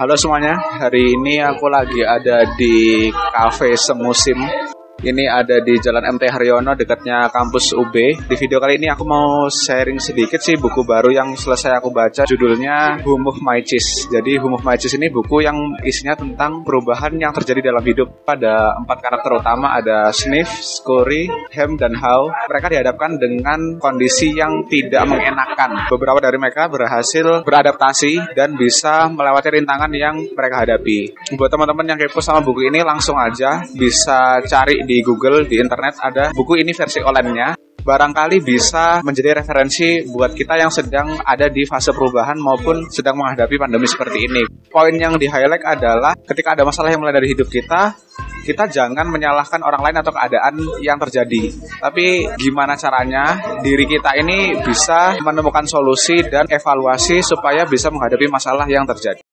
Halo semuanya, hari ini aku lagi ada di cafe semusim. Ini ada di Jalan MT Haryono dekatnya kampus UB. Di video kali ini aku mau sharing sedikit sih buku baru yang selesai aku baca. Judulnya Home of My Cheese. Jadi Home of My Cheese ini buku yang isinya tentang perubahan yang terjadi dalam hidup. Pada empat karakter utama ada Sniff, Scurry, Ham, dan How. Mereka dihadapkan dengan kondisi yang tidak mengenakan. Beberapa dari mereka berhasil beradaptasi dan bisa melewati rintangan yang mereka hadapi. Buat teman-teman yang kepo sama buku ini langsung aja bisa cari di Google, di internet ada buku ini versi online-nya. Barangkali bisa menjadi referensi buat kita yang sedang ada di fase perubahan maupun sedang menghadapi pandemi seperti ini. Poin yang di-highlight adalah ketika ada masalah yang mulai dari hidup kita, kita jangan menyalahkan orang lain atau keadaan yang terjadi. Tapi gimana caranya diri kita ini bisa menemukan solusi dan evaluasi supaya bisa menghadapi masalah yang terjadi.